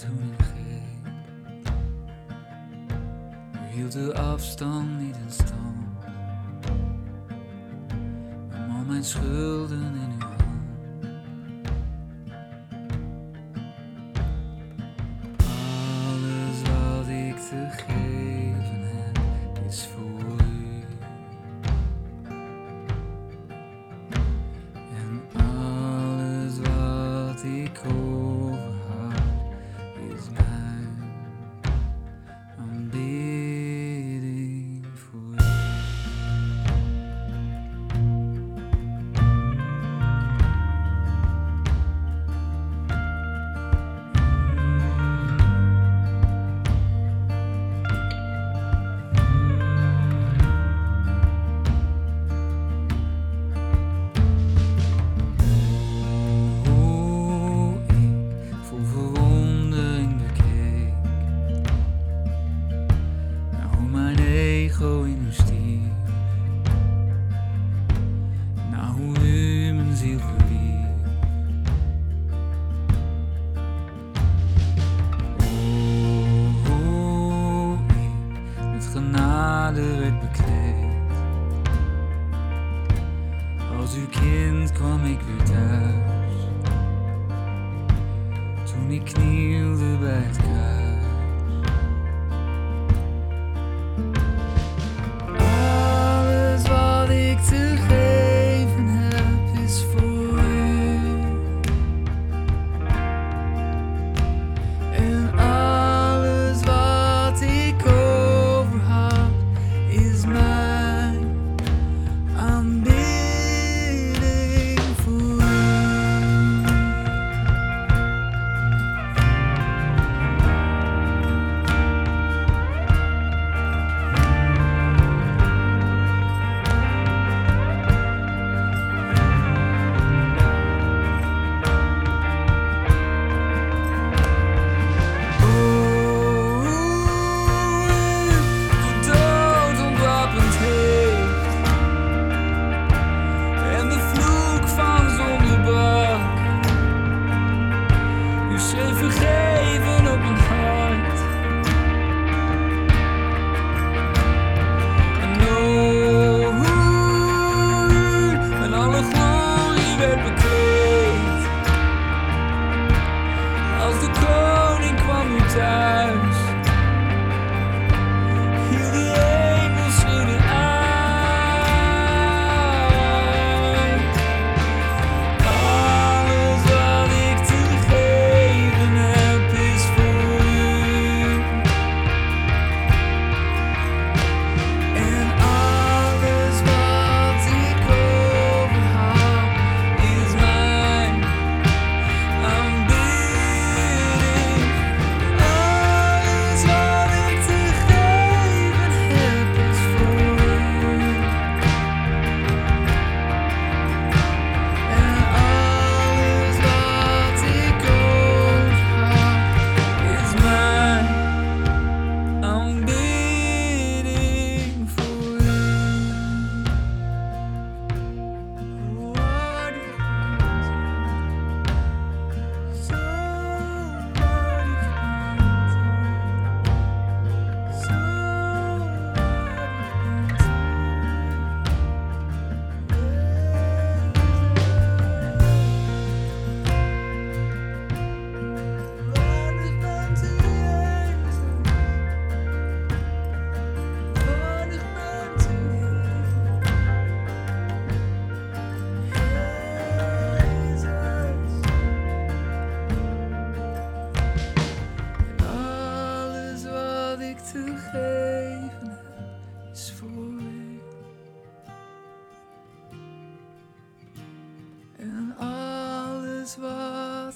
toen ik ging. U hield de afstand niet in stand. Nam al mijn schulden in uw agro-industrie. Nou, hoe u mijn ziel verliep. Oh, oh, ik met genade werd bekleed. Als uw kind kwam ik weer thuis. Toen ik knielde bij het kruis.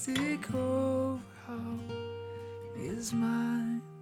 mystic is mine.